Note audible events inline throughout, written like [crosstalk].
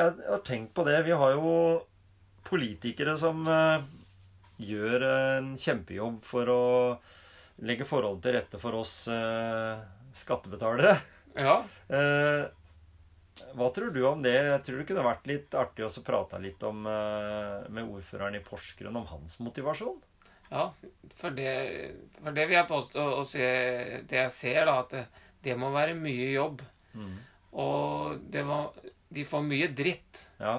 jeg har tenkt på det. Vi har jo politikere som eh, gjør en kjempejobb for å legge forhold til rette for oss eh, skattebetalere. Ja. Eh, hva tror du om det? Jeg tror det kunne vært litt artig å prate litt om, med ordføreren i Porsgrunn om hans motivasjon. ja. For det, for det vil jeg påstå å se Det jeg ser, da, at det, det må være mye jobb. Og det var, de får mye dritt Ja,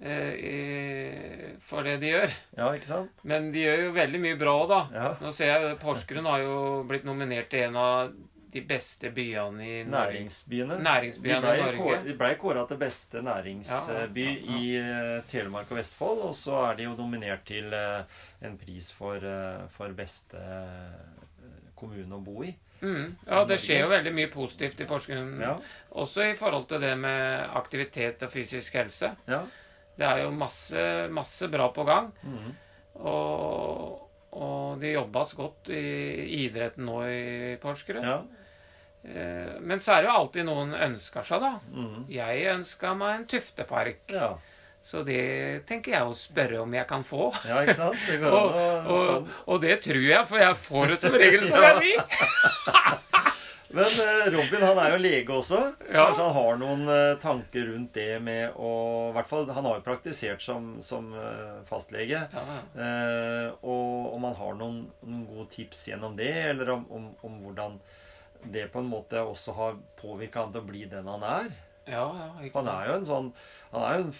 eh, for det de gjør. ja ikke sant? Men de gjør jo veldig mye bra òg, da. Ja. Nå ser jeg Porsgrunn har jo blitt nominert til en av de beste byene i Næringsbyene. Næringsbyene de ble, i Norge. De ble kåra til beste næringsby Ja, ja, ja. i eh, Telemark og Vestfold. Og så er de jo nominert til eh, en pris for, eh, for beste kommune å bo i. Mm. Ja, det skjer jo veldig mye positivt i Porsgrunn. Ja. Også i forhold til det med aktivitet og fysisk helse. Ja. Det er jo masse, masse bra på gang. Mm. Og, og det jobbes godt i idretten nå i Porsgrunn. ja. Eh, Men så er det jo alltid noen ønsker seg, da. Mm. Jeg ønska meg en tuftepark. ja. Så det tenker jeg å spørre om jeg kan få. Ja, ikke sant? Det går Og, an å sånn. og det tror jeg, for jeg får det som regel som jeg vil. Men eh, Robin han er jo lege også. Ja. Kanskje han har noen eh, tanker rundt det med å i hvert fall, Han har jo praktisert som, som eh, fastlege. Ja. Eh, og om han har noen, noen gode tips gjennom det, eller om, om, om hvordan det på en måte også har påvirka han til å bli den han er. Ja, ja, Han er jo en sånn Han er jo en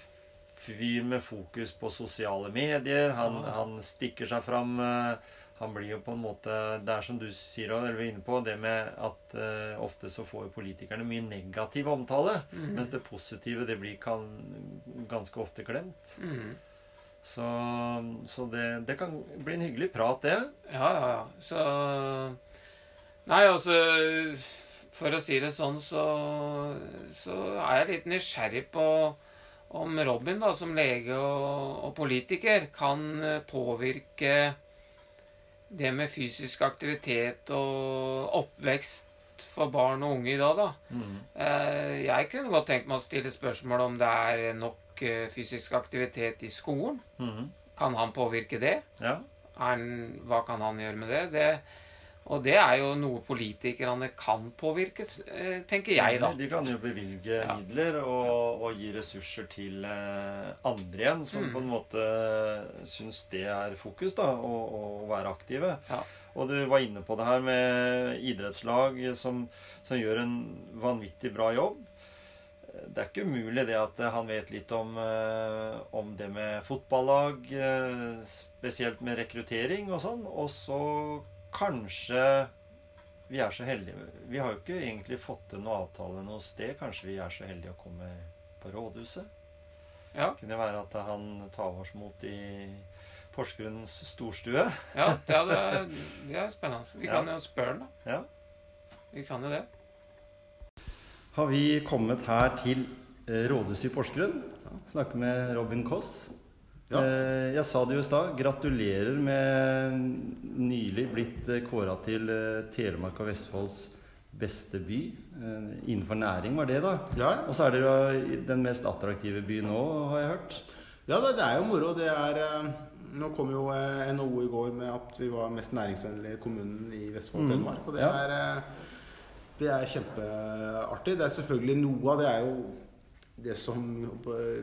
fyr med fokus på sosiale medier. Han, Ja. han stikker seg fram. eh, Han blir jo på en måte Det er som du sier, eller vi er inne på, det med at uh, ofte så får politikerne mye negativ omtale. Mhm. Mens det positive det blir kan, ganske ofte glemt. Mm. Så, så det, det kan bli en hyggelig prat, det. Ja, ja, ja. Så Nei, altså For å si det sånn, så, så er jeg litt nysgjerrig på om Robin, da, som lege og, og politiker, kan eh, påvirke det med fysisk aktivitet og oppvekst for barn og unge i dag, da. Mm. Eh, Jeg kunne godt tenkt meg å stille spørsmål om det er nok eh, fysisk aktivitet i skolen. Mm. Kan han påvirke det? Ja. Han, hva kan han gjøre med det? det? Og det er jo noe politikerne kan påvirke, eh, tenker jeg, da. De kan jo bevilge Ja. midler og, og gi ressurser til eh, andre igjen, som Mm. på en måte syns det er fokus, da, å, være aktive. Ja. Og du var inne på det her med idrettslag som, som gjør en vanvittig bra jobb. Det er ikke umulig det at han vet litt om, eh, om det med fotballag, eh, spesielt med rekruttering og sånn. Og så kanskje vi er så heldige Vi har jo ikke egentlig fått til noe avtale noe sted. Kanskje vi er så heldige å komme på rådhuset? Ja, Kunne være at han tar oss mot i Porsgrunns storstue. ja [laughs] det, er, det er spennende. Vi kan jo spørre han, da. Ja. Vi kan jo det. Har vi kommet her til eh, rådhuset i Porsgrunn? Snakke med Robin Koss. Ja. Eh, Jeg sa det jo i stad. Gratulerer med nylig blitt kåra til eh, Telemark og Vestfolds beste by. Eh, Innenfor næring var det, da. Ja, Og så er det jo den mest attraktive byen nå, har jeg hørt. ja det, det er jo moro. Det er eh, Nå kom jo eh, NHO i går med at vi var mest næringsvennlige kommunen i Vestfold og Mm. Telemark. Og det Ja. er, eh, det er kjempeartig. Det er selvfølgelig noe av det er jo det som,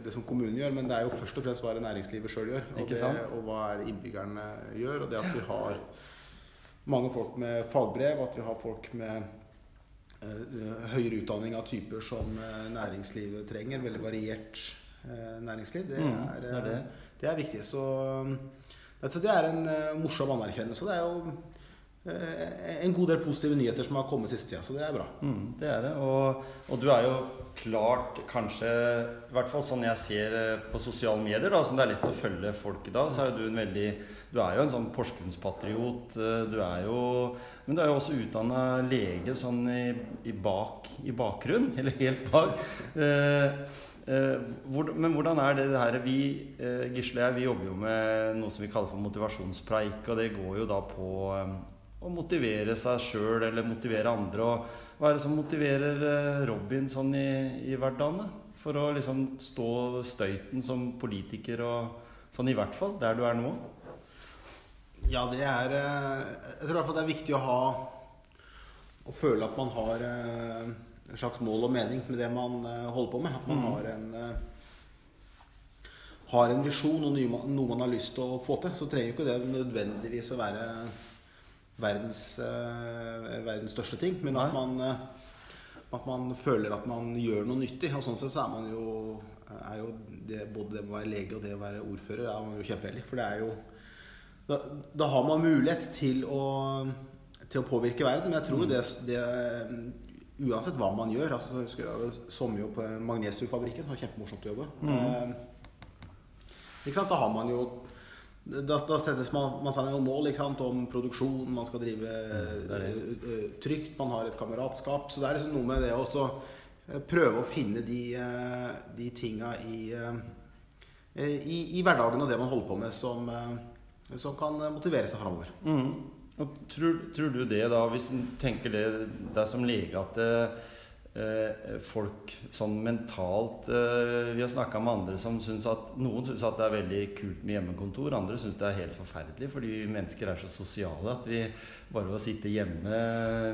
det som kommunen gjør, men det er jo først og fremst hva det næringslivet sjøl gjør. Og, det, og hva er innbyggerne gjør. Og det at vi har mange folk med fagbrev, at vi har folk med uh, høyere utdanning av typer som eh, næringslivet trenger. Veldig variert uh, næringsliv. Det Mm, er, det er det. det er viktig. Så um, Så det er en uh, morsom anerkjennelse. og Det er jo en god del positive nyheter som har kommet siste tida, så det er bra. Mm, det er det. Og, og du er jo klart kanskje I hvert fall sånn jeg ser eh, på sosiale medier, da, som det er lett å følge folk i dag, så er jo du en veldig Du er jo en sånn Porsgrunnspatriot. eh, Du er jo Men du er jo også utdanna lege sånn i, i bak i bakgrunn, [laughs] eller helt bak. Eh, eh, men hvordan er det, det her Vi, eh, Gisle og jeg, vi jobber jo med noe som vi kaller for motivasjonspreik, og det går jo da på eh, å motivere seg sjøl eller motivere andre. Og hva er det som motiverer eh, Robin sånn i, i hverdagen? For å liksom stå støyten som politiker og sånn i hvert fall der du er nå? Ja, det er eh, Jeg tror i hvert fall det er viktig å ha Å føle at man har eh, en slags mål og mening med det man holder på med. At man har en har en visjon og noe man har lyst til å få til. Så trenger jo ikke det nødvendigvis å være verdens, eh, verdens største ting. Men at man, eh, at man føler at man gjør noe nyttig. Og sånn sett så er man jo, er jo det, Både det å være lege og det å være ordfører er man jo kjempeheldig. For det er jo da, da har man mulighet til å, til å påvirke verden. Men jeg tror det, det Uansett hva man gjør altså, Jeg husker jeg hadde sommerjobb på Magnesiumfabrikken. Det var kjempemorsomt å jobbe. Eh, ikke sant? Da har man jo da, da settes man, man seg noen mål om produksjon, man skal drive er eh, eh, trygt, man har et kameratskap. Så det er liksom noe med det å eh, prøve å finne de, de tinga i, i, i hverdagen og det man holder på med, som, som kan motivere seg framover. Mm. Og tror, tror du det, da, hvis en tenker det deg som lege, at folk sånn mentalt eh, Vi har snakka med andre som syns at Noen syns at det er veldig kult med hjemmekontor, andre syns det er helt forferdelig fordi mennesker er så sosiale at vi bare ved å sitte hjemme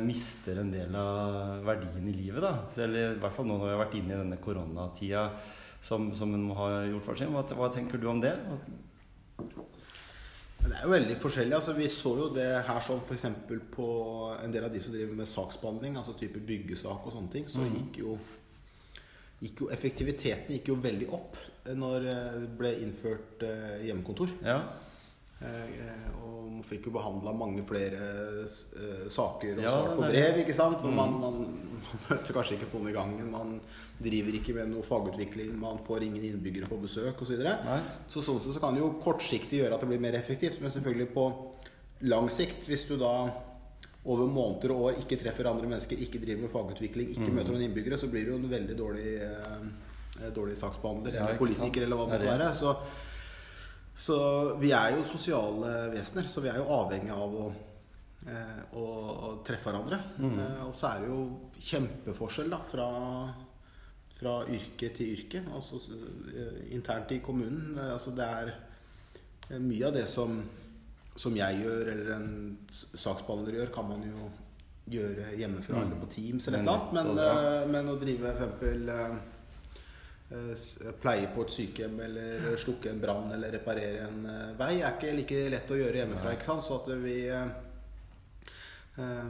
mister en del av verdien i livet. da. Selv i hvert fall nå når vi har vært inne i denne koronatida som, som en må gjort for seg. Hva, hva tenker du om det? Det er jo veldig forskjellig. altså Vi så jo det her som f.eks. på en del av de som driver med saksbehandling, altså type byggesak og sånne ting, så gikk jo, gikk jo effektiviteten gikk jo veldig opp når eh, det ble innført eh, hjemmekontor. Ja. Eh, og man fikk jo behandla mange flere eh, saker og Ja, svart på brev, ikke sant? For man, man, man møter kanskje ikke på noen i gangen. Man driver ikke med noe fagutvikling, man får ingen innbyggere på besøk osv. videre Så sånn sett så kan det jo kortsiktig gjøre at det blir mer effektivt, men selvfølgelig på lang sikt, hvis du da over måneder og år ikke treffer andre mennesker, ikke driver med fagutvikling, ikke møter noen innbyggere, så blir du jo en veldig dårlig, eh, dårlig saksbehandler Ja, eller politiker sant. eller hva det måtte være. Så, så vi er jo sosiale vesener, så vi er jo avhengig av å, eh, å, å treffe hverandre. Eh, og så er det jo kjempeforskjell da, fra, fra yrke til yrke, altså eh, internt i kommunen. Altså det er mye av det som, som jeg gjør, eller en saksbehandler gjør, kan man jo gjøre hjemmefra Mm. eller på Teams eller et eller annet. Men, eh, men å drive for eksempel pleie på et sykehjem eller slukke en brann eller reparere en eh, vei er ikke like lett å gjøre hjemmefra. ikke sant? Så at vi eh, eh,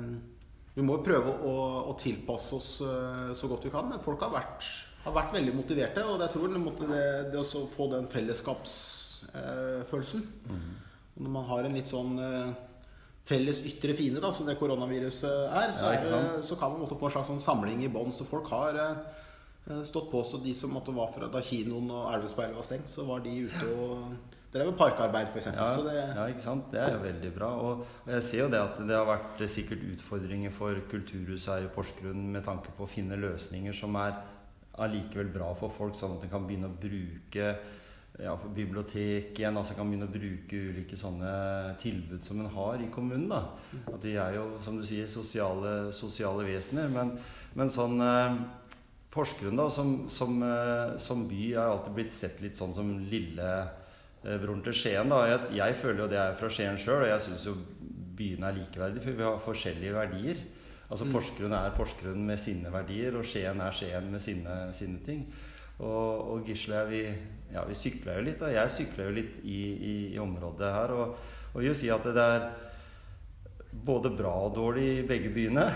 Vi må jo prøve å, å tilpasse oss eh, så godt vi kan, men folk har vært, har vært veldig motiverte. Og jeg tror det, det, det å få den fellesskapsfølelsen Og Når man har en litt sånn eh, felles ytre fiende, da, som det koronaviruset er, så, er det, så kan man måtte få en slags sånn samling i bånn. Så folk har eh, stått på. Så de som måtte var fra da kinoen og Elvespeilet var stengt, så var de ute og drev med parkarbeid, f.eks. Ja, Så det, ja, ikke sant? Det er jo veldig bra. Og jeg ser jo det at det har vært eh, sikkert utfordringer for kulturhuset her i Porsgrunn med tanke på å finne løsninger som er allikevel bra for folk, sånn at en kan begynne å bruke ja, for bibliotek igjen, altså kan begynne å bruke ulike sånne tilbud som en har i kommunen. da. At vi er jo, som du sier, sosiale, sosiale vesener. Men, men sånn eh, Porsgrunn da, som, som, eh, som by er alltid blitt sett litt sånn som lille eh, til Skien. da. Jeg, jeg føler jo det er fra Skien sjøl, og jeg syns jo byene er likeverdige, for vi har forskjellige verdier. Altså Porsgrunn er Porsgrunn med sine verdier, og Skien er Skien med sine, sine ting. Og, og Gisle vi, ja, vi sykla jo litt. Og jeg sykla jo litt i, i, i området her. Og, og vil jo si at det er både bra og dårlig i begge byene.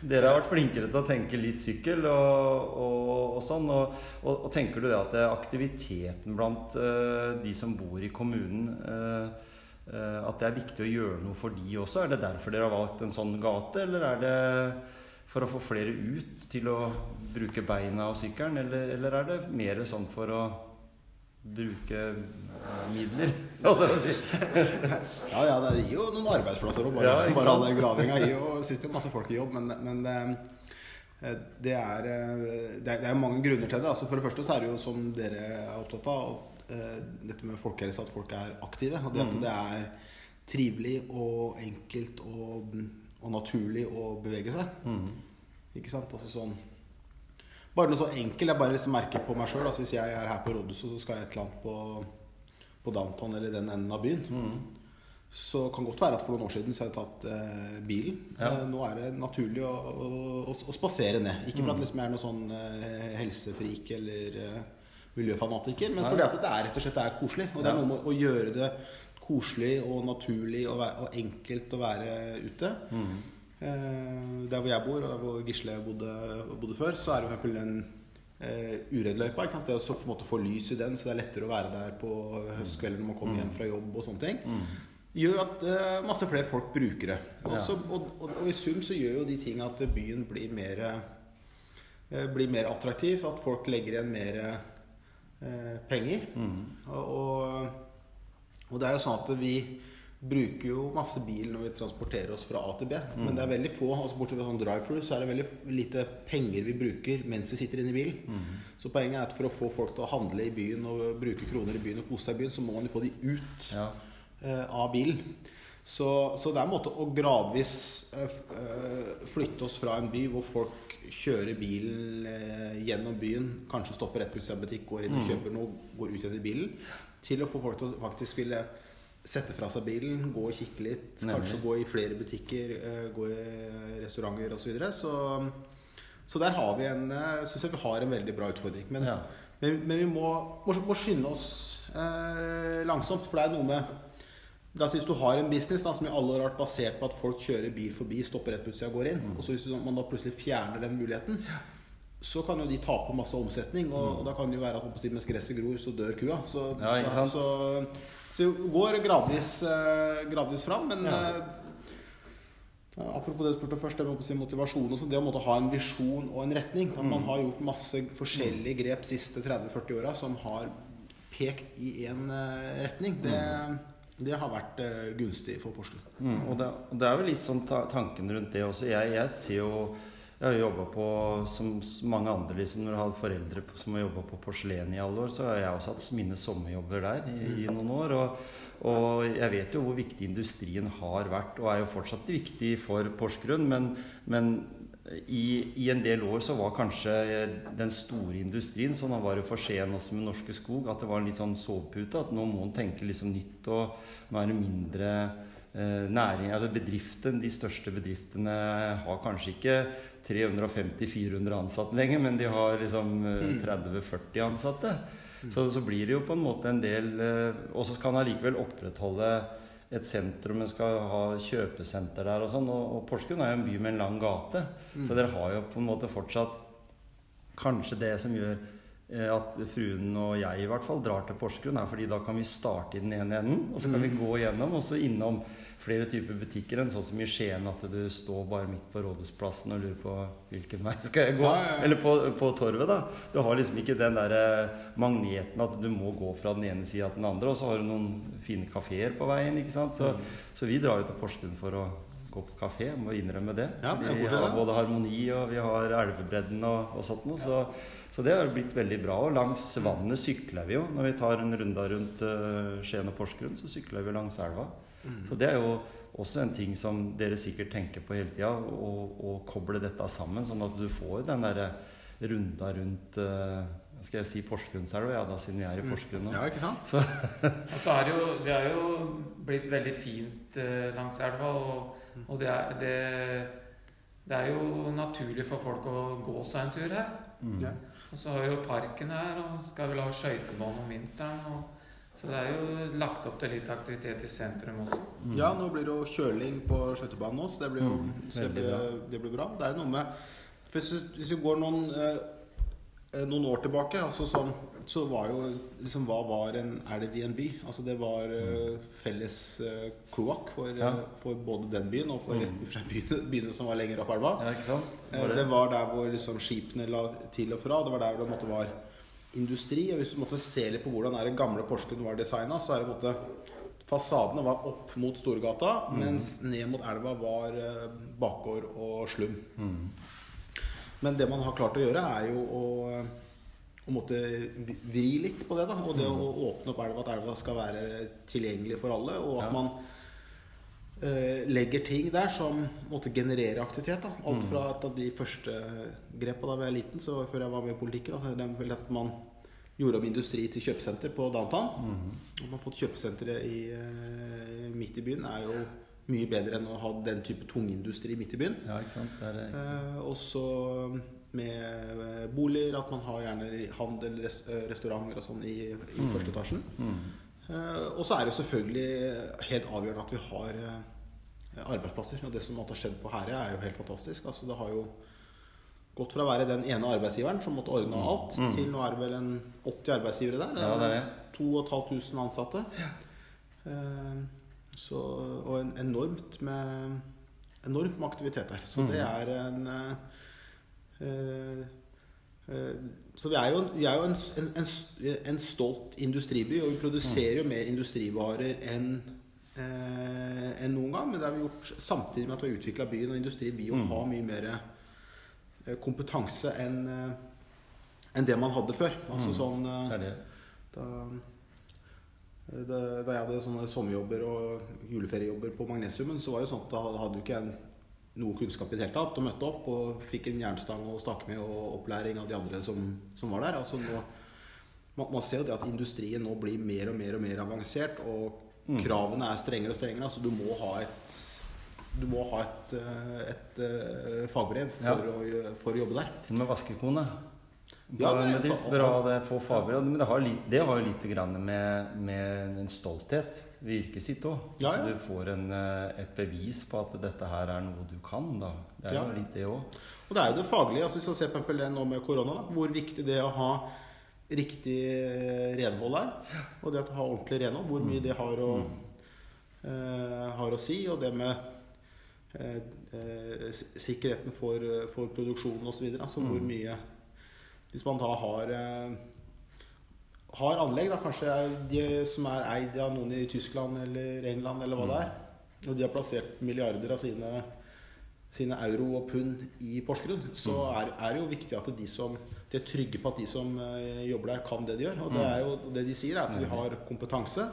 Dere har vært flinkere til å tenke litt sykkel og, og, og sånn. Og, og, tenker du det at det aktiviteten blant uh, de som bor i kommunen, uh, uh, at det er viktig å gjøre noe for de også? Er det derfor dere har valgt en sånn gate, eller er det for å få flere ut til å bruke beina og sykkelen, eller, eller er det mer sånn for å bruke eh, midler? [laughs] holdt jeg på å si? Ja, ja, det gir jo noen arbeidsplasser òg, bare, Ja, bare all den gravinga gir jo jo masse folk i jobb, men, men eh, det eh, det er, det er mange grunner til det. Altså for det første så er det jo som dere er opptatt av, dette med folkehelse, at folk er aktive. Det at Mhm. det er trivelig og enkelt og, og naturlig å bevege seg. Mm. Ikke sant? Altså sånn Bare noe så enkelt. Jeg bare liksom merker på meg sjøl. Altså hvis jeg er her på Rådhuset, så skal jeg et eller annet på, på downtown eller den enden av byen. Mm. Så kan godt være at for noen år siden så hadde jeg tatt eh, bilen. Ja. Eh, nå er det naturlig å, å, å, å spasere ned. Ikke Mm. for at liksom jeg er noe sånn eh, helsefrik eller eh, miljøfanatiker, men fordi at det er rett og slett det er koselig. Og det er noe med å gjøre det koselig og naturlig og, og enkelt å være ute. Mhm. Eh, der hvor jeg bor, og der hvor Gisle bodde, bodde før, så er det eksempel den eh, uredd løypa. Det å så på en måte få lys i den, så det er lettere å være der på høstkvelden når man kommer hjem fra jobb og sånne ting. Gjør at eh, masse flere folk bruker det. Også, og, og, og i sum så gjør jo de ting at byen blir mer eh, blir mer attraktiv. At folk legger igjen mer eh, penger. Og, og, og det er jo sånn at vi bruker jo masse bil når vi transporterer oss fra A til B. Men det er veldig få, altså bortsett fra sånn drive-through, så er det veldig lite penger vi bruker mens vi sitter inne i bilen. Så poenget er at for å få folk til å handle i byen og bruke kroner i byen og kose seg i byen, så må man jo få de ut Ja. eh, av bilen. Så, så det er en måte å gradvis eh, flytte oss fra en by hvor folk kjører bilen eh, gjennom byen, kanskje stopper rett på utsida av butikk, går inn og kjøper noe, går ut igjen i bilen, til å få folk til å faktisk ville sette fra seg bilen, gå og kikke litt, kanskje Nemlig. gå i flere butikker, eh, gå i restauranter osv. Så, videre. så så der har vi en syns synes jeg vi har en veldig bra utfordring. Men, Ja. men, men vi må, må, må skynde oss eh, langsomt, for det er noe med da Hvis du har en business da, som i alle år har vært basert på at folk kjører bil forbi, stopper rett på utsida og går inn, og så hvis man da plutselig fjerner den muligheten, så kan jo de tape masse omsetning. Og, og da kan det jo være at mens gresset gror, så dør kua. Så, Ja, så, så, så det går gradvis, eh, gradvis fram. Men Ja. eh, apropos det du spurte først, det med si motivasjon og sånn, det å måtte ha en visjon og en retning. At Mm. man har gjort masse forskjellige grep siste 30-40 åra som har pekt i én retning, det, det har vært eh, gunstig for Porsgrunn. Mm, og, det, og det er jo litt sånn ta tanken rundt det også. Jeg, jeg ser jo Jeg har jobba på som mange andre, liksom når du har foreldre som har jobba på porselen i alle år, så har jeg også hatt mine sommerjobber der i, i noen år. Og, og jeg vet jo hvor viktig industrien har vært, og er jo fortsatt viktig for Porsgrunn. Men, men i, i en del år så var kanskje den store industrien, sånn var jo for Skien også med Norske Skog, at det var en litt sånn sovepute. At nå må en tenke liksom nytt, og det mindre næring altså bedriften, De største bedriftene har kanskje ikke 350-400 ansatte lenger, men de har liksom eh, 30-40 ansatte. Så, så blir det jo på en måte en del eh, Og så skal en allikevel opprettholde et sentrum, en skal ha kjøpesenter der og sånn. Og, og Porsgrunn er jo en by med en lang gate, så dere har jo på en måte fortsatt Kanskje det som gjør eh, at fruen og jeg i hvert fall drar til Porsgrunn, er fordi da kan vi starte i den ene enden, og så kan vi gå gjennom, og så innom flere typer butikker enn sånn som i Skien, at du står bare midt på Rådhusplassen og lurer på hvilken vei skal jeg gå. Ja, ja, ja. Eller på, på torvet, da. Du har liksom ikke den der eh, magneten at du må gå fra den ene sida til den andre, og så har du noen fine kafeer på veien, ikke sant. Så, Mm. så vi drar jo til Porsgrunn for å gå på kafé, må innrømme det. Vi har både Harmoni og vi har Elvebredden og, og sånt noe. Så, så det har blitt veldig bra. Og langs vannet sykler vi jo. Når vi tar en runde rundt uh, Skien og Porsgrunn, så sykler vi langs elva. Mm. Så det er jo også en ting som dere sikkert tenker på hele tida, å å koble dette sammen, sånn at du får den derre runda rundt uh, Skal jeg si Porsgrunnselva? Ja, da siden vi er i Porsgrunn nå. Ja, ikke sant? [laughs] Og så er det jo Det er jo blitt veldig fint eh, langs elva, og, og det, er, det, det er jo naturlig for folk å gå seg en tur her. Mm. Ja. Og så har vi jo parken her, og skal vel ha skøytebane om vinteren. Og, så det er jo lagt opp til litt aktivitet i sentrum også. Ja, nå blir det jo kjøling på skøytebanen også. Det blir jo Mm, det blir, bra. det blir bra. Det er noe med Hvis, vi går noen eh, noen år tilbake altså sånn, så var jo liksom Hva var en elv i en by? Altså Det var uh, felles uh, kloakk for, Ja. uh, for både den byen og for mm. byene, byene som var lenger opp elva. Ja, ikke? Eh, Det det? var der hvor liksom skipene la til og fra. Det var der hvor det måtte var industri. Og hvis du måtte se litt på hvordan det gamle Porsgrunn var designa, så er det en måte Fasadene var opp mot Storgata, mens ned mot elva var eh, bakgård og slum. Men det man har klart å gjøre, er jo å, å måtte vri litt på det. da Og det å åpne opp elva, at elva skal være tilgjengelig for alle. Og at Ja. man eh, legger ting der som måtte generere aktivitet. da Alt fra et av de første grepa da vi var liten, så før jeg var med i politikken, altså, så er det vel at man gjorde om industri til kjøpesenter på downtown. At man har fått kjøpesenteret i, eh, midt i byen, er jo mye bedre enn å ha den type tungindustri midt i byen. Ja, ikke sant? Det er, Eh, også med eh, boliger, at man har gjerne handel, res eh, restauranter og sånn i, i første etasjen. Eh, og så er det selvfølgelig helt avgjørende at vi har eh, arbeidsplasser. Og det som måtte ha skjedd på Herøya, er jo helt fantastisk. Altså, det har jo gått fra å være den ene arbeidsgiveren som måtte ordne alt, til nå er det vel en 80 arbeidsgivere der. Ja, det er det. 2500 ansatte. Eh, så, og en, enormt med enormt med aktivitet der. Så det er en eh, eh, eh, Så vi er jo, vi er jo en, en, en, stolt industriby, og vi produserer jo mer industrivarer enn eh, enn noen gang. Men det har vi gjort samtidig med at vi har utvikla byen, og industrien blir jo ha mye mer eh, kompetanse enn eh, enn det man hadde før. Altså sånn det det. da, da, jeg hadde sånne sommerjobber og juleferiejobber på Magnesiumen, så var det sånn at da hadde jo ikke jeg noe kunnskap i det hele tatt. Og møtte opp og fikk en jernstang å snakke med og opplæring av de andre som, som var der. Altså nå, man, man ser jo det at industrien nå blir mer og mer og mer avansert, og kravene er strengere og strengere. Altså du må ha et du må ha et, et, et, eh, fagbrev for, Ja. å, for å jobbe der. Til og med vaskekone. Ja, med altså, bra det få fagbrev. Men det har, litt, det har jo litt grann med, med en stolthet ved yrket sitt òg. Ja, ja. Du får en, eh, et bevis på at dette her er noe du kan. da. Det er jo litt det òg. Og det er jo det faglige. altså Hvis vi ser på det nå med korona, da, hvor viktig det er å ha riktig eh, renhold er. Og det å ha ordentlig renhold, hvor mye det har å, eh, har å si. Og det med eh, eh, sikkerheten for, for produksjonen osv. Altså hvor mye Hvis man da har eh, har anlegg, da kanskje de som er eid av noen i Tyskland eller England eller hva det er, og de har plassert milliarder av sine sine euro og pund i Porsgrunn, så er, er det jo viktig at de som de er trygge på at de som eh, jobber der, kan det de gjør. Og det er jo det de sier, er at vi har kompetanse.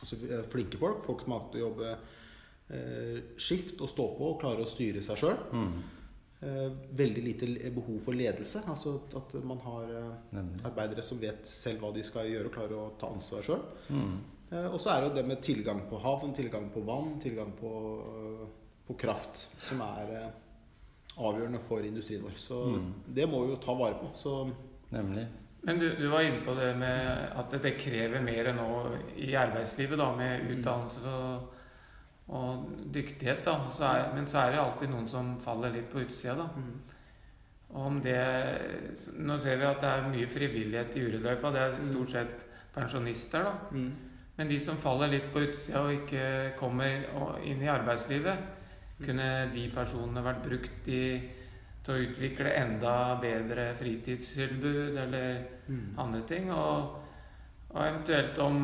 Altså flinke folk. Folk som har hatt å jobbe eh, skift og stå på og klarer å styre seg sjøl. Veldig lite behov for ledelse. Altså at man har eh, arbeidere som vet selv hva de skal gjøre, og klarer å ta ansvar sjøl. Eh, og så er det jo det med tilgang på havn, tilgang på vann, tilgang på, på kraft, som er eh, avgjørende for industrien vår. Så det må vi jo ta vare på. Så Nemlig. Men du, du var inne på det med at det krever mer nå i arbeidslivet, da, med utdannelse og, og dyktighet. da. Så er, men så er det jo alltid noen som faller litt på utsida, da. Og om det Nå ser vi at det er mye frivillighet i ureløypa. Det er stort sett pensjonister, da. mm, Men de som faller litt på utsida og ikke kommer inn i arbeidslivet, kunne de personene vært brukt i, til å utvikle enda bedre fritidstilbud eller mm. andre ting? Og, og eventuelt om,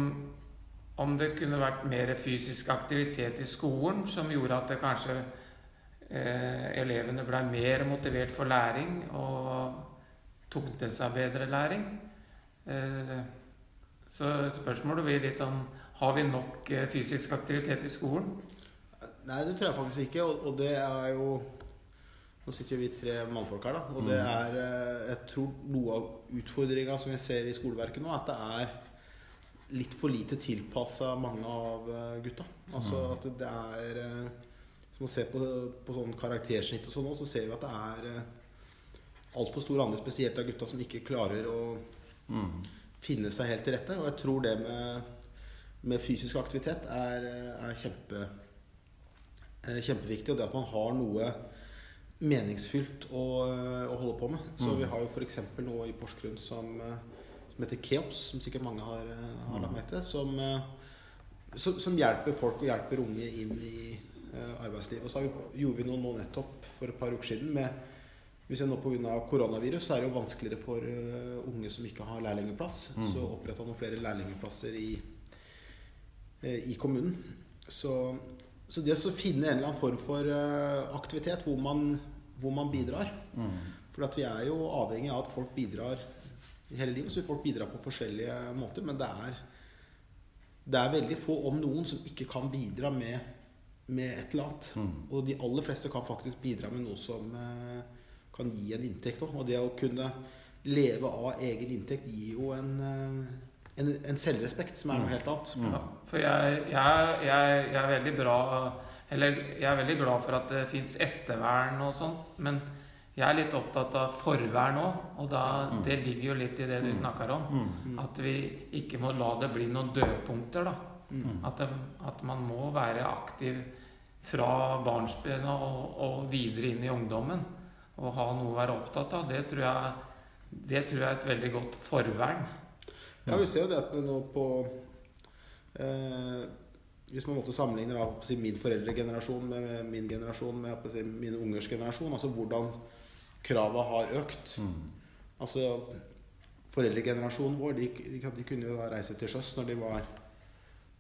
om det kunne vært mer fysisk aktivitet i skolen som gjorde at det kanskje eh, elevene ble mer motivert for læring og tok til seg bedre læring. Eh, så spørsmålet blir litt sånn Har vi nok eh, fysisk aktivitet i skolen? Nei, det tror jeg faktisk ikke. Og, og det er jo Nå sitter vi tre mannfolk her, da. Og det er eh, Jeg tror noe av utfordringa som vi ser i skoleverket nå, at det er litt for lite tilpassa mange av eh, gutta. Altså at det er eh, Som å se på, på sånn karaktersnitt og sånn òg, så ser vi at det er eh, altfor stor andel, spesielt av gutta, som ikke klarer å finne seg helt til rette. Og jeg tror det med, med fysisk aktivitet er, er kjempe, kjempeviktig. Og det at man har noe meningsfylt å, å holde på med. Så Mm. vi har jo f.eks. noe i Porsgrunn som, som heter Keops, som sikkert mange har, eh, har lagt merke til. Som, eh, som, som hjelper folk og hjelper unge inn i eh, arbeidslivet. Og så har vi, gjorde vi noe nå nettopp for et par uker siden med hvis jeg nå Pga. koronavirus så er det jo vanskeligere for unge som ikke har lærlingplass. Mm. Så oppretta noen flere lærlingplasser i, i kommunen. Så, så det å finne en eller annen form for aktivitet hvor man, hvor man bidrar Mm. For at vi er jo avhengig av at folk bidrar hele livet. Så folk bidra på forskjellige måter. Men det er, det er veldig få, om noen, som ikke kan bidra med, med et eller annet. Mm. Og de aller fleste kan faktisk bidra med noe som eh, kan gi en inntekt òg. Og det å kunne leve av egen inntekt gir jo en, eh, en, en selvrespekt som er noe helt annet. Mm. Ja, for jeg, jeg, jeg, jeg er veldig bra Eller jeg er veldig glad for at det fins ettervern og sånn, men jeg er litt opptatt av forvær nå, og da, Mm. det ligger jo litt i det du snakker om. Mm. At vi ikke må la det bli noen dødpunkter, da. Mm. At, det, at man må være aktiv fra barnsben og, og videre inn i ungdommen. Og ha noe å være opptatt av. Det tror jeg, det tror jeg er et veldig godt forvern. Ja, vi ser jo det at nå på eh, Hvis man måtte sammenligne da, min foreldregenerasjon med min generasjon med mine ungers generasjon, altså hvordan krava har økt Mm. Altså Foreldregenerasjonen vår de, de, kunne jo reise til sjøs når de var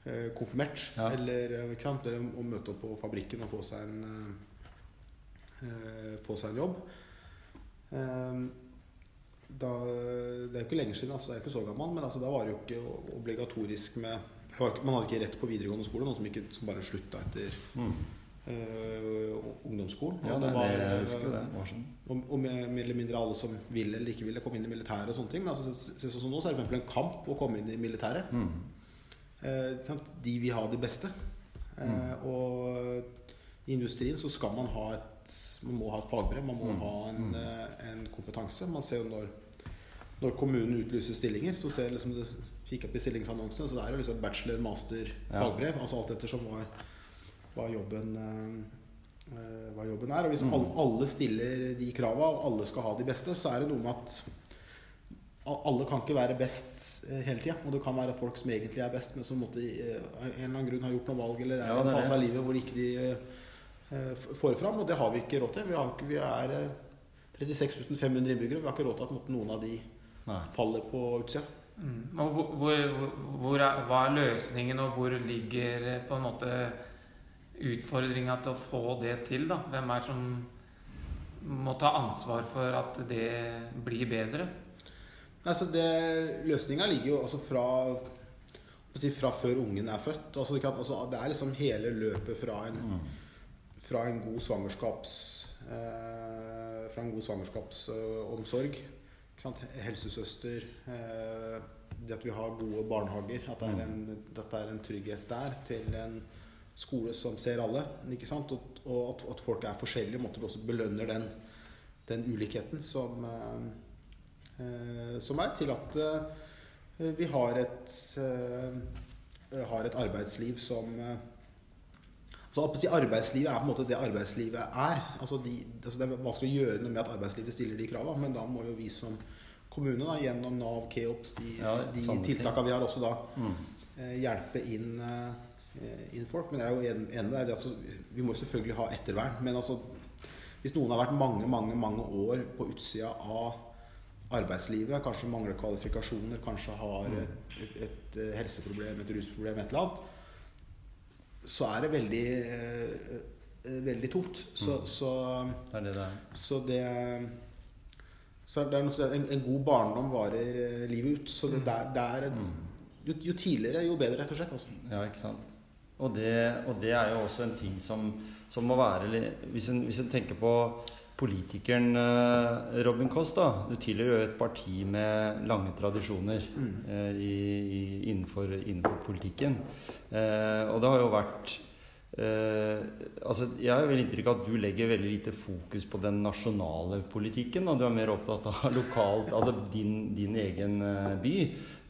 eh, konfirmert. Ja. Eller, eh, sant? eller å møte opp på fabrikken og få seg en, eh, eh, få seg en jobb. Eh, da, det er jo ikke lenge siden, altså, jeg er ikke så gammel, men altså, da var det jo ikke obligatorisk med Man hadde ikke rett på videregående skole, noe som, ikke, som bare slutta etter Mm. Eh, ungdomsskolen. Ja, det, var, jeg husker det. eh, Var sånn. og, og mer, mer eller mindre alle som ville eller ikke ville komme inn i militæret og sånne ting. Men altså, sånn som nå, så er det for eksempel en kamp å komme inn i militæret. Mm. Eh, de vil ha de beste. Eh, Mm. og i industrien så skal man ha et Man må ha et fagbrev, man må Mm. ha en, Mm. eh, en kompetanse. Man ser jo når, når kommunen utlyser stillinger, så ser liksom det fikk opp i stillingsannonsene, så det er jo liksom bachelor, master, Ja. fagbrev. Altså alt ettersom hva, hva, jobben, eh, eh, hva jobben er. Og hvis alle, alle stiller de krava, og alle skal ha de beste, så er det noe med at alle kan ikke være best eh, hele tida. Og det kan være folk som egentlig er best, men som måtte, av en eller annen grunn har gjort noe valg eller er Ja, i en er fase av livet hvor ikke de får fram. Og det har vi ikke råd til. Vi, har ikke, vi er eh, 36 500 innbyggere. Vi har ikke råd til at måtte noen av de Nei. faller på utsida. Mm. Og hvor, hvor, hvor er, hva er løsningen, og hvor ligger på en måte utfordringa til å få det til? da? Hvem er det som må ta ansvar for at det blir bedre? Altså løsninga ligger jo altså fra si, fra før ungen er født. Altså det, kan, altså det er liksom hele løpet fra en, Mm. fra en god svangerskaps eh, Fra en god svangerskapsomsorg. Ikke sant? Helsesøster. Eh, det at vi har gode barnehager. At det er en, at det er en trygghet der til en skole som ser alle. Ikke sant? Og, og at, at folk er forskjellige. Måtte vi også belønner den, den ulikheten som eh, eh, som er til at eh, vi har et eh, har et arbeidsliv som eh, så å si Arbeidslivet er på en måte det arbeidslivet er. Altså de, altså det er vanskelig å gjøre noe med at arbeidslivet stiller de kravene, men da må jo vi som kommune da, gjennom Nav, Keops, de, Ja, de tiltakene vi har, også da Mm. eh, hjelpe inn folk. Men jeg er jo en- der. er Altså, vi må selvfølgelig ha ettervern. Men altså, hvis noen har vært mange mange, mange år på utsida av arbeidslivet, kanskje mangler kvalifikasjoner, kanskje har Mm. et, et, et, eh, helseproblem, et rusproblem, et eller annet, så er det veldig eh, eh, veldig tungt. Så, Mm. så, Det er det er. så det så det er noe, en, en god barndom varer eh, livet ut. Så det, der, det er, Mm. jo, jo tidligere, jo bedre, rett og slett. Altså. Ja, ikke sant. Og det, og det er jo også en ting som, som må være Hvis en, hvis en tenker på politikeren eh, Robin Koss, da. Du tilhører jo et parti med lange tradisjoner Mm. eh, i, i, innenfor, innenfor politikken. Eh, og det har jo vært altså Jeg har vel inntrykk av at du legger veldig lite fokus på den nasjonale politikken. Og du er mer opptatt av [laughs] lokalt, altså din, din egen eh, by,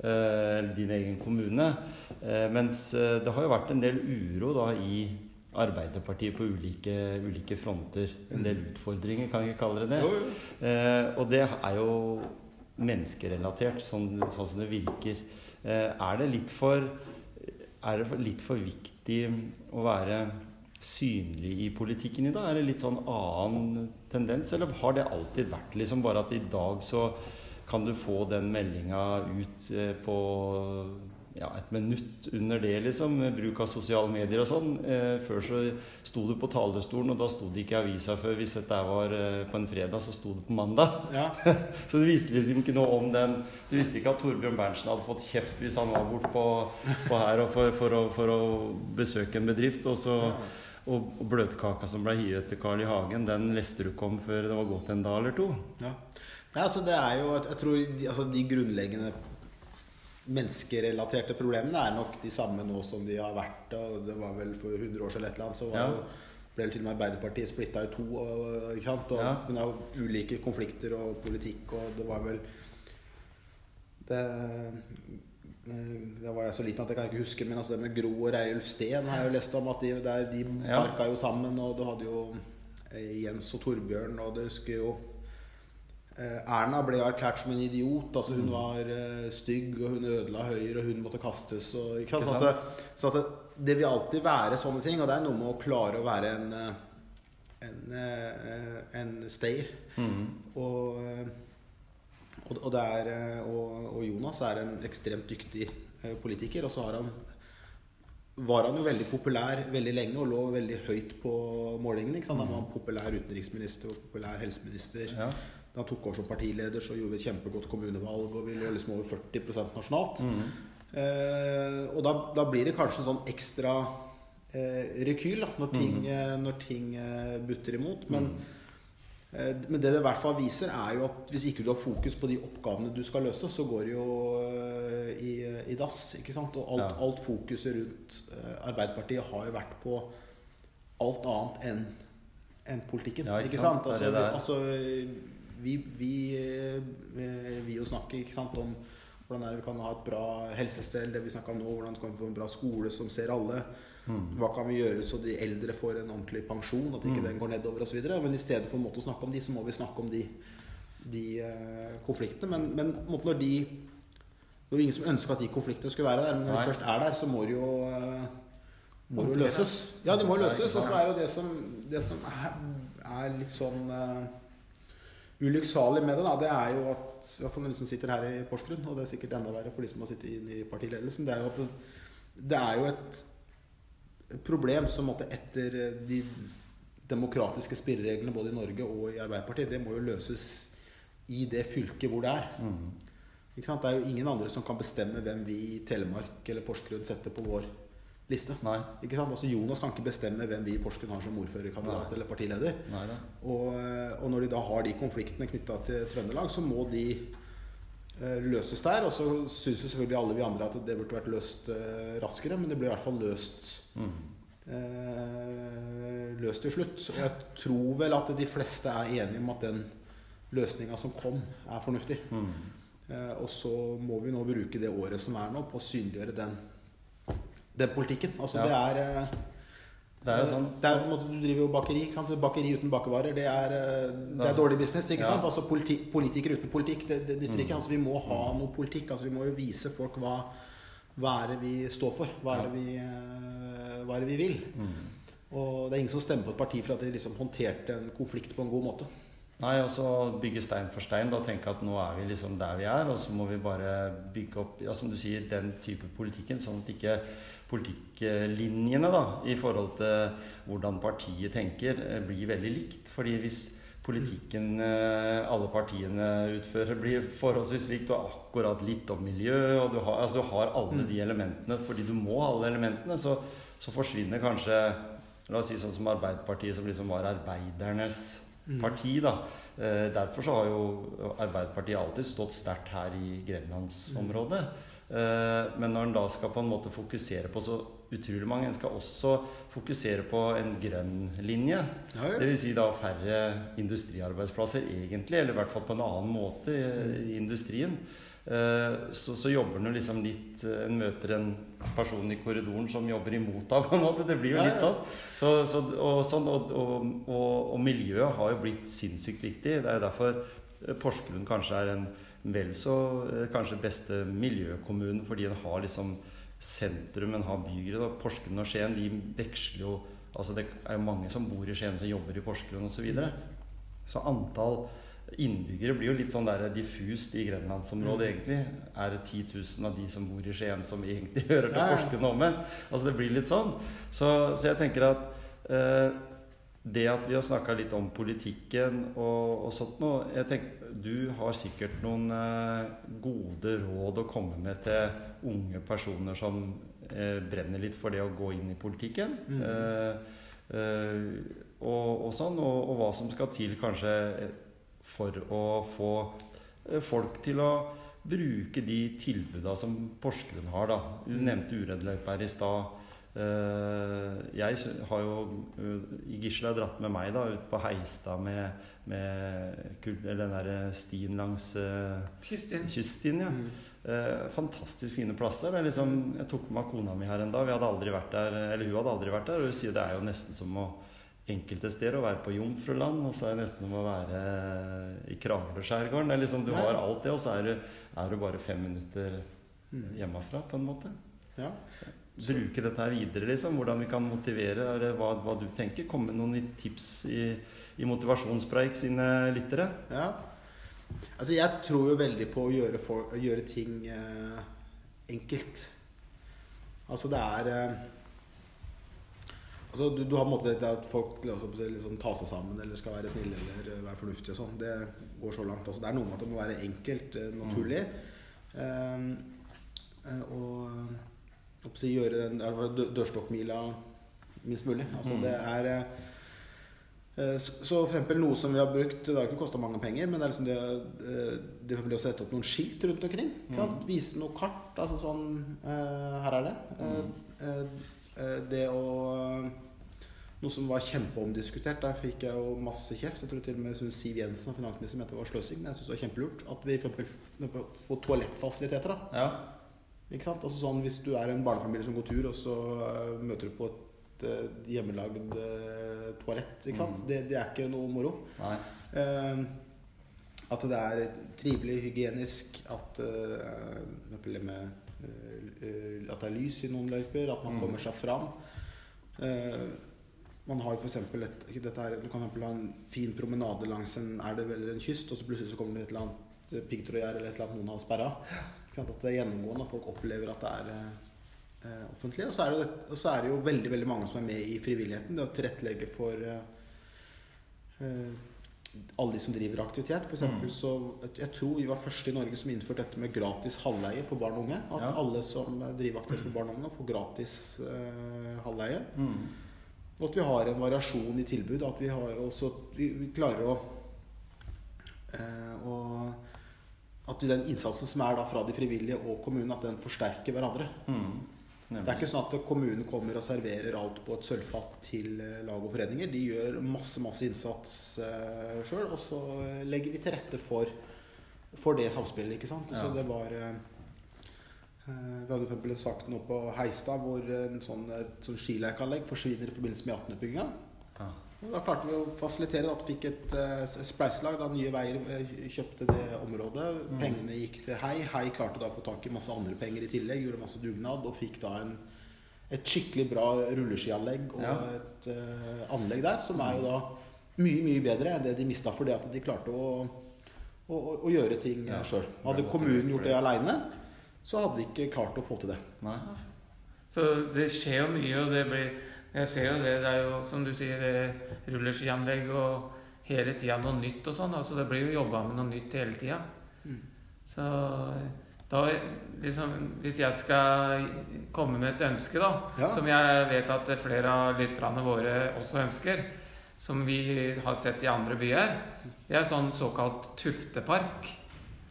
eller din egen kommune. Eh, mens eh, det har jo vært en del uro da i, Arbeiderpartiet på ulike, ulike fronter. En del utfordringer, kan jeg ikke kalle det det. Jo, jo. Eh, og det er jo menneskerelatert, sånn, sånn som det virker. Eh, er det litt for er det litt for viktig å være synlig i politikken i dag? Er det litt sånn annen tendens, eller har det alltid vært liksom bare at i dag så kan du få den meldinga ut eh, på ja, et minutt under det, liksom, med bruk av sosiale medier og sånn. Eh, før så sto du på talerstolen, og da sto det ikke i avisa før. Hvis dette var eh, på en fredag, så sto det på mandag. Ja. [laughs] Så du visste liksom ikke noe om den Du visste ikke at Torbjørn Berntsen hadde fått kjeft hvis han var bort på, på her for, for, å, for å besøke en bedrift. Og, så, og, og bløtkaka som ble hivet til Carl I. Hagen, den leste du ikke om før det var gått en dag eller to. Ja. Nei, altså det er jo Jeg tror altså de grunnleggende menneskerelaterte problemene er nok de samme nå som de har vært. Og det var vel for 100 år siden eller et eller annet, så var Ja. jo, ble til og med Arbeiderpartiet splitta i to. Og, ikke sant? og Ja. Hun har ulike konflikter og politikk, og det var vel det, det var jeg så liten at jeg kan ikke huske, men altså det med Gro og Reiulf Steen har jeg jo lest om at de, der, de Ja. barka jo sammen, og du hadde jo eh, Jens og Torbjørn, og det husker jo Eh, Erna ble erklært som en idiot. altså Hun var eh, stygg, og hun ødela Høyre, og hun måtte kastes. Og, ikke sant? Så, at det, så at det, vil alltid være sånne ting, og det er noe med å klare å være en eh, en, eh, en stayer. Og, eh, og, og, det er, eh, og, og Jonas er en ekstremt dyktig eh, politiker, og så har han var han jo veldig populær veldig lenge og lå veldig høyt på målingene. ikke sant? Han var populær utenriksminister og populær helseminister. Ja. Da tok over som partileder, så gjorde vi et kjempegodt kommunevalg, og vi lå liksom over 40 nasjonalt. Eh, og da, da blir det kanskje en sånn ekstra eh, rekyl da, når ting, mm. når ting eh, butter imot. Men, eh, men det det i hvert fall viser, er jo at hvis ikke du har fokus på de oppgavene du skal løse, så går det jo eh, i, i dass. ikke sant? Og alt, Ja. alt fokuset rundt eh, Arbeiderpartiet har jo vært på alt annet enn enn politikken. Ja, ikke ikke sant? sant? Det er Altså, vi, vi, eh, vi jo snakker ikke sant, om hvordan vi kan ha et bra helsestell, det vi snakka om nå, hvordan kan vi få en bra skole som ser alle. Hva kan vi gjøre så de eldre får en ordentlig pensjon, at ikke den går nedover osv. Men i stedet for en måte å snakke om de, så må vi snakke om de, de eh, konfliktene. Men, men måte når de Det var jo ingen som ønska at de konfliktene skulle være der, men når Nei. de først er der, så må de jo eh, må jo løses. Ja, de må løses. Og så er jo det som, det som er, er litt sånn uh, ulykksalig med det, da, det er jo at hvert fall de som sitter her i Porsgrunn, og det er sikkert enda verre for de som har sittet inne i partiledelsen, det er jo at det, det er jo et problem som måtte etter eh, de demokratiske spillereglene både i Norge og i Arbeiderpartiet, det må jo løses i det fylket hvor det er. Ikke sant? Det er jo ingen andre som kan bestemme hvem vi i Telemark eller Porsgrunn setter på vår liste. Nei. Ikke sant? Altså Jonas kan ikke bestemme hvem vi i Porsgrunn har som ordførerkandidat eller partileder. Nei. Og, og når de da har de konfliktene knytta til Trøndelag, så må de eh, løses der. Og så syns jo selvfølgelig alle vi andre at det burde vært løst eh, raskere, men det ble i hvert fall løst Mm. eh, løst til slutt. Og jeg tror vel at de fleste er enige om at den løsninga som kom, er fornuftig. Mm. Eh, og så må vi nå bruke det året som er nå, på å synliggjøre den, den politikken. Altså Ja. det er eh, Det er jo sånn det er, Du driver jo bakeri. ikke sant? Bakeri uten bakervarer, det er, eh, det er dårlig business. ikke Ja. sant? Altså politi Politikere uten politikk, det, det nytter Mm. ikke. altså Vi må ha noe politikk. altså Vi må jo vise folk hva, hva er det vi står for. Hva er det vi, eh, hva er det vi vil. mm. Og det er ingen som stemmer på et parti for at de liksom håndterte en konflikt på en god måte. Nei, og så bygge stein for stein. Da tenke at nå er vi liksom der vi er, og så må vi bare bygge opp ja, som du sier, den type politikken, sånn at ikke politikklinjene da, i forhold til hvordan partiet tenker, eh, blir veldig likt. Fordi hvis politikken eh, alle partiene utfører, blir forholdsvis likt, og akkurat litt om miljø, og du har, altså, du har alle de elementene fordi du må ha alle elementene, så, så forsvinner kanskje La oss si sånn som Arbeiderpartiet, som liksom var arbeidernes parti. da. Eh, derfor så har jo Arbeiderpartiet alltid stått sterkt her i grenlandsområdet. Eh, men når en da skal på en måte fokusere på så utrolig mange En skal også fokusere på en grønn linje. Ja, ja. Dvs. Si da færre industriarbeidsplasser, egentlig. Eller i hvert fall på en annen måte i, i industrien. eh, så, så jobber en jo liksom litt eh, En møter en person i korridoren som jobber imot deg, på en måte. Det blir jo litt sånn. Så, så, og, sånn og, og, og, og miljøet har jo blitt sinnssykt viktig. Det er jo derfor Porsgrunn kanskje er en vel så eh, kanskje beste miljøkommunen, fordi den har liksom sentrum, den har bygrid. Og Porsgrunn og Skien de veksler jo Altså Det er jo mange som bor i Skien, som jobber i Porsgrunn osv. Så, videre. så antall innbyggere blir jo litt sånn der diffust i grenlandsområdet, egentlig. Er det 10 000 av de som bor i Skien, som egentlig [laughs] hører til. Porsgrunn og omvendt? Altså Det blir litt sånn. Så, så jeg tenker at eh, det at vi har snakka litt om politikken og, og sånt noe jeg tenker, Du har sikkert noen eh, gode råd å komme med til unge personer som eh, brenner litt for det å gå inn i politikken. Mm. Eh, eh, og, og sånn, og, og hva som skal til kanskje eh, for å få eh, folk til å bruke de tilbuda som Porsgrunn har. da. Du nevnte Uredløypa her i stad. Eh, jeg har jo uh, i Gisle dratt med meg da ut på Heistad med, med eller den der stien langs eh, kyststien. Ja. Mm. Eh, fantastisk fine plasser. Er liksom, jeg tok med kona mi her en dag. Vi hadde aldri vært der, eller Hun hadde aldri vært der. Og hun sier det er jo nesten som å enkelte steder å være på Jomfruland, og så er det nesten som å være i Kragerø-skjærgården. Er liksom, du har alt det, og så er du, er du bare fem minutter Mm. hjemmefra, på en måte. Ja. Bruke dette her videre, liksom. Hvordan vi kan motivere, eller hva, hva du tenker. Komme med noen tips i, i Motivasjonspreik sine lyttere. Ja. Altså, jeg tror jo veldig på å gjøre, for, å gjøre ting eh, enkelt. Altså, det er eh, Altså, du, du har på en måte det at folk liksom, liksom, tar seg sammen eller skal være snille eller eh, være fornuftige og sånn. Det går så langt. Altså, det er noe med at det må være enkelt, eh, naturlig. Mm. eh, og gjøre den dørstokkmila minst mulig. Altså, Mm. det er eh, Eh, Så for eksempel noe som vi har brukt Det har ikke kosta mange penger, men det er liksom det, det, det eksempel å sette opp noen skilt rundt omkring. sant? Vise noe kart. Altså sånn eh, Her er det. Mm. eh, eh, Det å Noe som var kjempeomdiskutert. Der fikk jeg jo masse kjeft. Jeg tror til og med Siv Jensen, finansminister, mente det var sløsing. Men jeg syns det var kjempelurt at vi for eksempel får toalettfasiliteter. da Ja. Ikke sant? Altså sånn, Hvis du er en barnefamilie som går tur, og så eh, møter du på et eh, hjemmelagd eh, toalett ikke sant? Mm. Det, det er ikke noe moro. Eh, at det er trivelig, hygienisk, at uh, med uh, At det er lys i noen løyper, at man Mm. kommer seg fram. Uh, man har eksempel et, her, Du kan ha en fin promenade langs en elv eller en kyst, og så plutselig så kommer det et eller annet piggtrådgjerde eller et eller annet noen har sperra. At det er gjennomgående, at folk opplever at det er eh, eh, offentlig. Og så, er det, og så er det jo veldig veldig mange som er med i frivilligheten. Det å tilrettelegge for eh, eh, alle de som driver aktivitet. For eksempel, Mm. så, jeg tror vi var første i Norge som innførte dette med gratis halvleie for barn og unge. At Ja. alle som eh, driver aktivitet for barn og unge, får gratis eh, halvleie. Mm. Og at vi har en variasjon i tilbud. At vi, har også, vi, vi klarer å, eh, å At den innsatsen som er da fra de frivillige og kommunen, at den forsterker hverandre. Mm. Det er ikke sånn at kommunen kommer og serverer alt på et sølvfat til eh, lag og foreninger. De gjør masse masse innsats uh, sjøl, og så eh, legger vi til rette for, for det samspillet. ikke sant? Så det var eh, eh, Vi hadde for eksempel en sak nå på Heistad hvor en sånn, et sånn skilekeanlegg forsvinner i forbindelse med 18-utbygginga. Ja. Da klarte vi å fasilitere at vi fikk et uh, spleiselag da Nye Veier eh, kjøpte det området. Pengene gikk til Hei. Hei klarte da å få tak i masse andre penger i tillegg. Gjorde masse dugnad og fikk da en, et skikkelig bra rulleskianlegg og Ja. et uh, anlegg der, som er jo da mye, mye bedre enn det de mista fordi at de klarte å, å, å, å gjøre ting Ja. sjøl. Hadde kommunen gjort det. det aleine, så hadde vi ikke klart å få til det. Nei. Så det skjer jo mye, og det blir Jeg ser jo det. Det er jo som du sier, rulleskianlegg og hele tida noe nytt og sånn. Altså det blir jo jobba med noe nytt hele tida. Mm. Så da liksom Hvis jeg skal komme med et ønske, da, Ja. som jeg vet at flere av lytterne våre også ønsker, som vi har sett i andre byer, det er sånn såkalt tuftepark.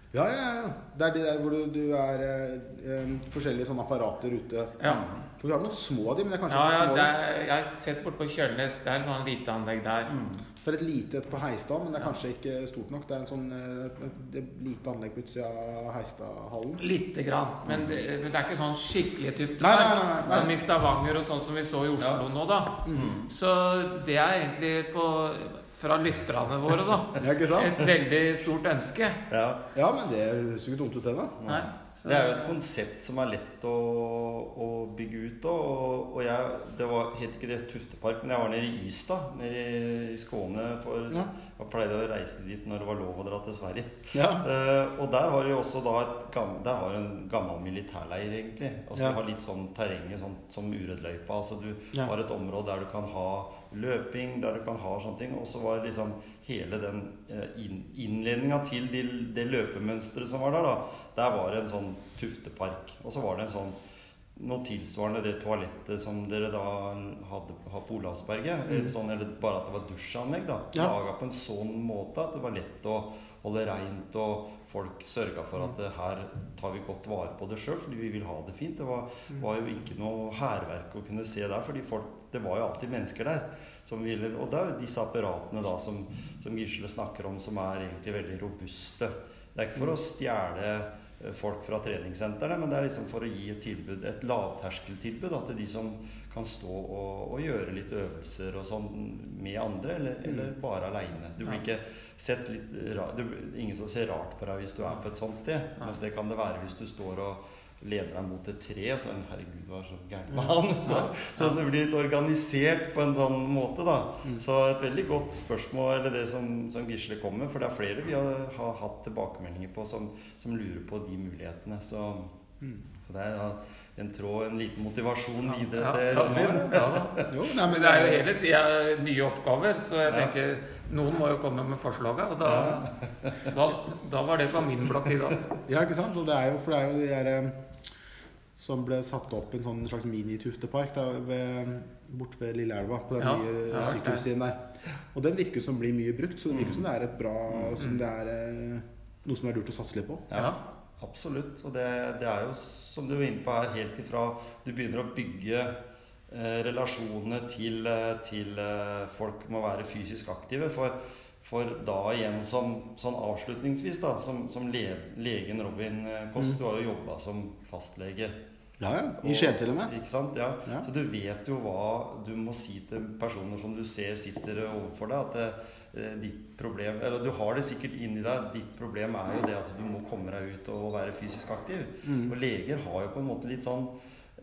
Ja, ja, ja. Det er de der hvor du, du er eh, eh, forskjellige sånne apparater ute. Ja. For vi har noen små av de, men det er kanskje Ja, ikke ja små. det er, jeg har sett borte på Kjølnes. Det er et sånt lite anlegg der. Så er det et lite et på Heistad, men det er kanskje ikke stort nok. Det er en sånn, et, et, et lite anlegg på utsida av Heistadhallen. Lite grann. Men det, men det er ikke sånn skikkelig Nei, nei, nei, nei, nei. Som i Stavanger og sånn som vi så i Oslo nå, da. Så det er egentlig på, fra lytterne våre, da. [laughs] Ja, ikke sant? Et veldig stort ønske. Ja. Ja, men det høres jo ikke dumt ut, det, da. Nei. Så, Det er jo et konsept som er lett å, å bygge ut. Og, og jeg, det var, het ikke det Tuftepark, men jeg var nede i Ystad, nede i Skåne. For Ja. Jeg pleide å reise dit når det var lov å dra til Sverige. Ja. Uh, og der var det jo også da gammel, der var en gammel militærleir, egentlig. Altså Ja. Det var litt sånn terrenget sånn, som Urødløypa. Altså du Ja. har et område der du kan ha løping, der du kan ha sånne ting. Og så var liksom hele den eh, innledninga til de, det løpemønsteret som var der, da, der var det en sånn tuftepark. Og så var det en sånn noe tilsvarende det toalettet som dere da hadde har på Olavsberget. Eller, sånn, eller bare at det var dusjanlegg. da Ja. Laga på en sånn måte at det var lett å holde reint, og folk sørga for at det, her tar vi godt vare på det sjøl, fordi vi vil ha det fint. Det var, var jo ikke noe hærverk å kunne se der, fordi folk, det var jo alltid mennesker der. Som ville, og det er jo disse apparatene da som, som Gisle snakker om, som er egentlig veldig robuste. Det er ikke for å stjele eh, folk fra treningssentrene, men det er liksom for å gi et tilbud, et lavterskeltilbud da, til de som kan stå og, og gjøre litt øvelser og sånn med andre, eller, eller bare aleine. Du blir ikke sett litt rart, det blir Ingen som ser rart på deg hvis du er på et sånt sted. Mens det kan det være hvis du står og lener deg mot et tre. Så herregud, hva er så gærent med han? [laughs] Så, så det blir litt organisert på en sånn måte, da. Så et veldig godt spørsmål, eller det som, som Gisle kommer med. For det er flere vi har, har hatt tilbakemeldinger på som, som lurer på de mulighetene. Så, så det er da en tråd, en liten motivasjon videre Ja, til ja, ja, ja. Jo, nei, Men det er jo hele sida nye oppgaver, så jeg Ja. tenker noen må jo komme med forslaga. Og da, da, da var det på min blokk i dag. [laughs] Ja, ikke sant? Og det er jo, for det er jo de der eh, som ble satt opp i en sånn slags mini-tuftepark der ved, Lilleelva, på den Ja, nye ja, sykkelstien der. Og den virker som blir mye brukt, så det virker som det er et bra Som det er eh, noe som er lurt å satse litt på. Ja, Ja. absolutt. Og det, det er jo, som du var inne på her, helt ifra du begynner å bygge eh, relasjonene til, eh, til eh, folk må være fysisk aktive. For, for da igjen, som, sånn avslutningsvis, da, som, som le, legen Robin Koss, mm. du har jo jobba som fastlege. Ja, ja. I Skien til og med. Ikke sant? Ja. Ja. Så du vet jo hva du må si til personer som du ser sitter overfor deg. At eh, ditt problem Eller du har det sikkert inni deg. Ditt problem er jo det at du må komme deg ut og være fysisk aktiv. Mm. Og leger har jo på en måte litt sånn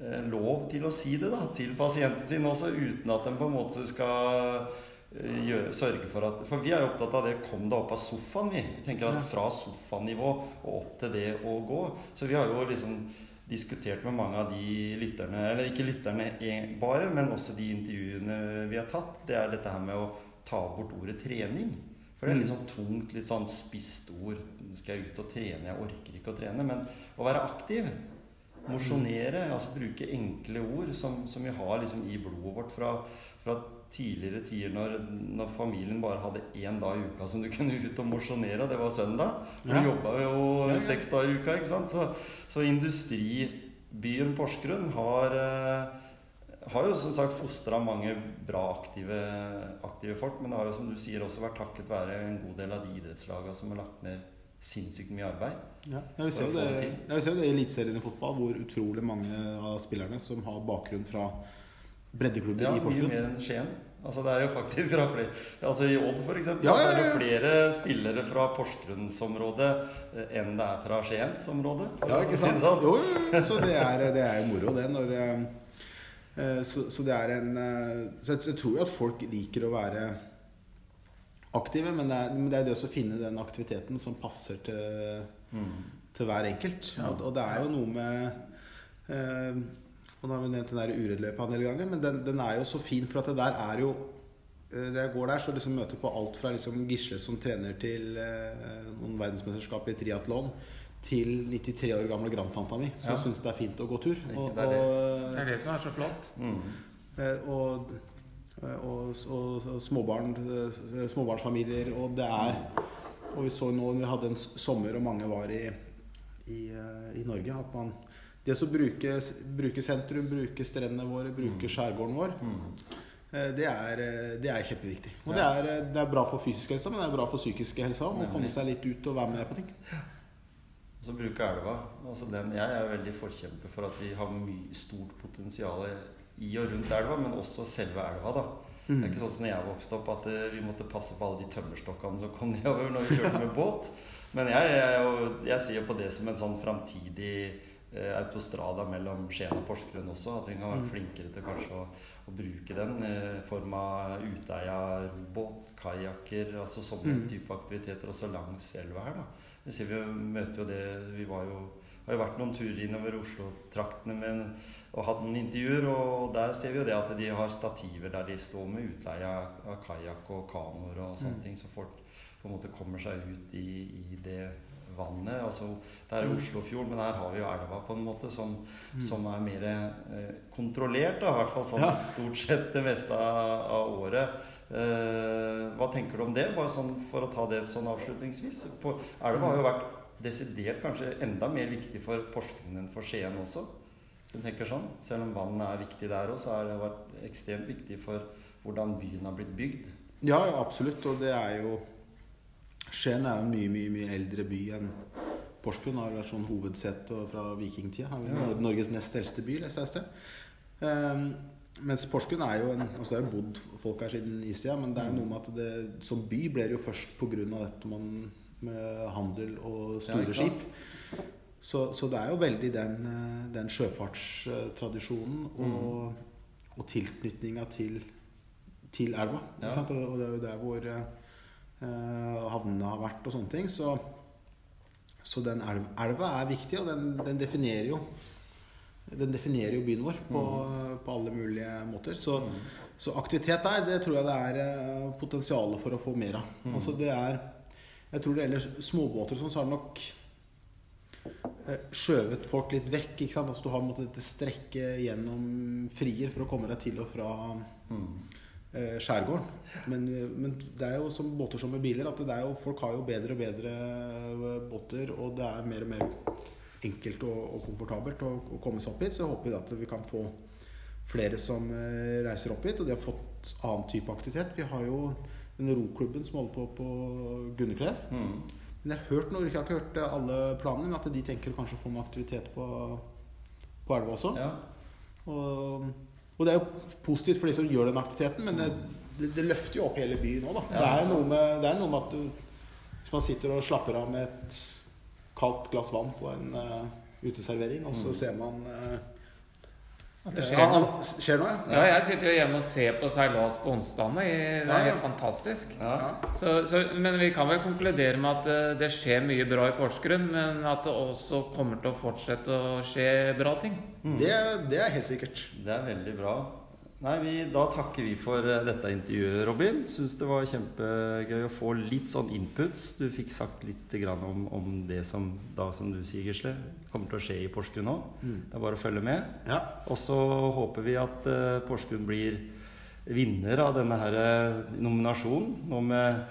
eh, lov til å si det da til pasienten sin også, uten at de på en måte skal eh, gjøre, sørge for at For vi er jo opptatt av det kom deg opp av sofaen, vi. Vi tenker at Fra sofanivå og opp til det å gå. Så vi har jo liksom diskutert med mange av de lytterne, eller ikke lytterne bare, men også de intervjuene vi har tatt, det er dette her med å ta bort ordet trening. For det er litt sånn tungt, litt sånn spisst ord. Skal jeg ut og trene? Jeg orker ikke å trene. Men å være aktiv, mosjonere, altså bruke enkle ord som, som vi har liksom i blodet vårt fra, fra tidligere tider når, når familien bare hadde én dag i uka som du [laughs] kunne ut og mosjonere, og det var søndag. Du Ja. jobba jo Ja, ja. seks dager i uka, ikke sant. Så, så industribyen Porsgrunn har eh, har jo som sagt fostra mange bra aktive, aktive folk, men det har jo som du sier også vært takket være en god del av de idrettslagene som har lagt ned sinnssykt mye arbeid. Ja, jeg vil se jo det, det det i Eliteserien i fotball, hvor utrolig mange av spillerne som har bakgrunn fra breddeklubber Ja, i mye mer enn Skien. Altså det er jo faktisk fra flere Altså I Odd for eksempel, Ja, så ja, er det flere spillere fra Porsgrunnsområdet eh, enn det er fra Skiensområdet. Ja, ikke sant? Sånn. Jo, jo, så det er, det er jo moro, det. Når, eh, eh, så, så det er en Så jeg, tror jo at folk liker å være aktive, men det er, men det er det å finne den aktiviteten som passer til, Mm. til hver enkelt. Og, og det er jo noe med eh, Og nå har vi nevnt den der Urødløypa en del ganger, men den, den er jo så fin, for at det der er jo Det Da jeg går der, så liksom møter jeg på alt fra liksom Gisle som trener til eh, noen verdensmesterskap i triatlon, til 93 år gamle grandtanta mi, som Ja. syns det er fint å gå tur. Og, Det er det. Det er det som er så flott. Mm. Eh, og, og, og, og småbarn, eh, småbarnsfamilier. Og det er Og vi så nå når vi hadde en sommer og mange var i, i, eh, i Norge, at man Det å bruke, bruke sentrum, bruke strendene våre, bruke skjærgården vår, eh, det er, eh, det er kjempeviktig. Og det, er, eh, det er bra for fysisk helse, men det er bra for psykisk helse òg. Å komme seg litt ut og være med på ting. Og så bruke elva. Altså den, jeg er veldig forkjemper for at vi har mye stort potensial i og rundt elva, men også selve elva. da. Det er ikke sånn som når jeg vokste opp at vi måtte passe på alle de tømmerstokkene som kom [laughs] nedover når vi kjørte med båt. Men jeg, jeg, jeg, jeg ser på det som en sånn framtidig autostrada mellom Skien og Porsgrunn også. At vi kan være flinkere til kanskje å, å bruke den eh, i form av Uteia båt, kajakker, altså sånne type aktiviteter også langs elva her. da. Det ser vi møter jo det Vi var jo, har jo vært noen turer innover Oslo-traktene og hatt noen intervjuer, og der ser vi jo det at de har stativer der de står med utleie av kajakk og kanoer og sånne ting, så folk på en måte kommer seg ut i, i det vannet. Altså, det er jo Oslofjord, men her har vi jo elva på en måte som, som er mer eh, kontrollert, da, i hvert fall sånn Ja. stort sett det meste av, av året. Eh, hva tenker du om det, bare sånn for å ta det sånn avslutningsvis? På, elva har jo vært desidert kanskje enda mer viktig for Porsgrunn enn for Skien også. Du tenker sånn? Selv om vannet er viktig der òg, så har det vært ekstremt viktig for hvordan byen har blitt bygd. Ja, ja, absolutt. Og det er jo Skien er jo en mye, mye mye eldre by enn Porsgrunn. Har vært sånn hovedsete fra vikingtida. Har jo Norges nest eldste by, leste jeg et sted. Um, mens Porsgrunn er jo en Altså det har jo bodd folk her siden istida, men det er jo noe med at det som by ble det jo først pga. dette man, med handel og store ja, skip. Så, så det er jo veldig den, eh, den sjøfartstradisjonen og, og tilknytninga til, til elva. Ja. Og, og det er jo der hvor eh, havnene har vært og sånne ting. Så, så den elv, elva er viktig, og den, den definerer jo den definerer jo byen vår på, på alle mulige måter. Så, så aktivitet der, det tror jeg det er eh, potensial for å få mer av. Altså det er Jeg tror det gjelder småbåter og sånn, så har det nok eh, skjøvet folk litt vekk. ikke sant? Altså Du har måttet strekke gjennom frier for å komme deg til og fra eh, skjærgården. Men, men det er jo som båter som med biler, at det er jo, folk har jo bedre og bedre eh, båter, og det er mer og mer enkelt og, og komfortabelt å, å komme seg opp hit. Så jeg håper at vi kan få flere som eh, reiser opp hit, og de har fått annen type aktivitet. Vi har jo den roklubben som holder på på Gunneklev. Men jeg har hørt noe, jeg har ikke hørt alle planene, men at de tenker kanskje å få noe aktivitet på, på elva også. Ja. Og, og det er jo positivt for de som gjør den aktiviteten, men det, det, det løfter jo opp hele byen òg, da. Ja. Det, er med, det er noe med at du, hvis man sitter og slapper av med et kaldt glass vann på en uh, uteservering, og så ser man uh, At det ja, skjer noe. skjer noe, Ja, jeg sitter jo hjemme og ser på seilas på onsdagene. Det er helt fantastisk. Så, så, men vi kan vel konkludere med at eh, det skjer mye bra i Porsgrunn, men at det også kommer til å fortsette å skje bra ting. Det, det er helt sikkert. Det er veldig bra. Nei, vi, Da takker vi for eh, dette intervjuet, Robin. Syns det var kjempegøy å få litt sånn inputs. Du fikk sagt litt grann om, om det som da, som du sier, Gisle, kommer til å skje i Porsgrunn nå. Det er bare å følge med. Ja. Og så håper vi at uh, Porsgrunn blir vinner av denne her eh, nominasjonen. Nå med,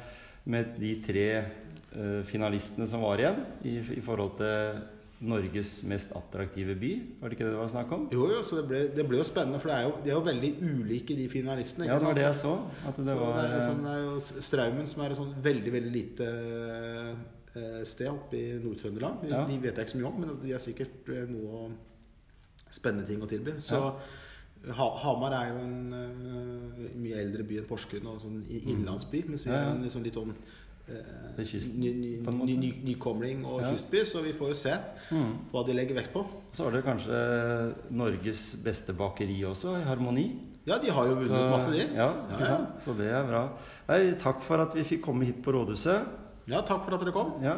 med de tre uh, finalistene som var igjen, i, i forhold til Norges mest attraktive by. Var det ikke det det var snakk om? Jo, jo, så det ble, det ble jo spennende, for det er jo, de er jo veldig ulike, de finalistene. Ja, det var sant? det jeg så. At det så var, det, er liksom, det er jo Straumen som er et sånn veldig veldig lite eh, sted oppe i Nord-Trøndelag. De, Ja. de vet jeg ikke så mye om, men de har sikkert eh, noe spennende ting å tilby. Så ha, Hamar er jo en eh, mye eldre by enn Porsgrunn, og sånn innlandsby. Mens vi Ja, er en liksom litt sånn eh, nykomling og Ja. kystby, så vi får jo se Mm. hva de legger vekt på. Så har det kanskje Norges beste bakeri også, i Harmoni. Ja, de har jo vunnet Så- masse, de. Ja, ikke ja. sant? Så det er bra. Nei, takk for at vi fikk komme hit på rådhuset. Ja, takk for at dere kom. Ja,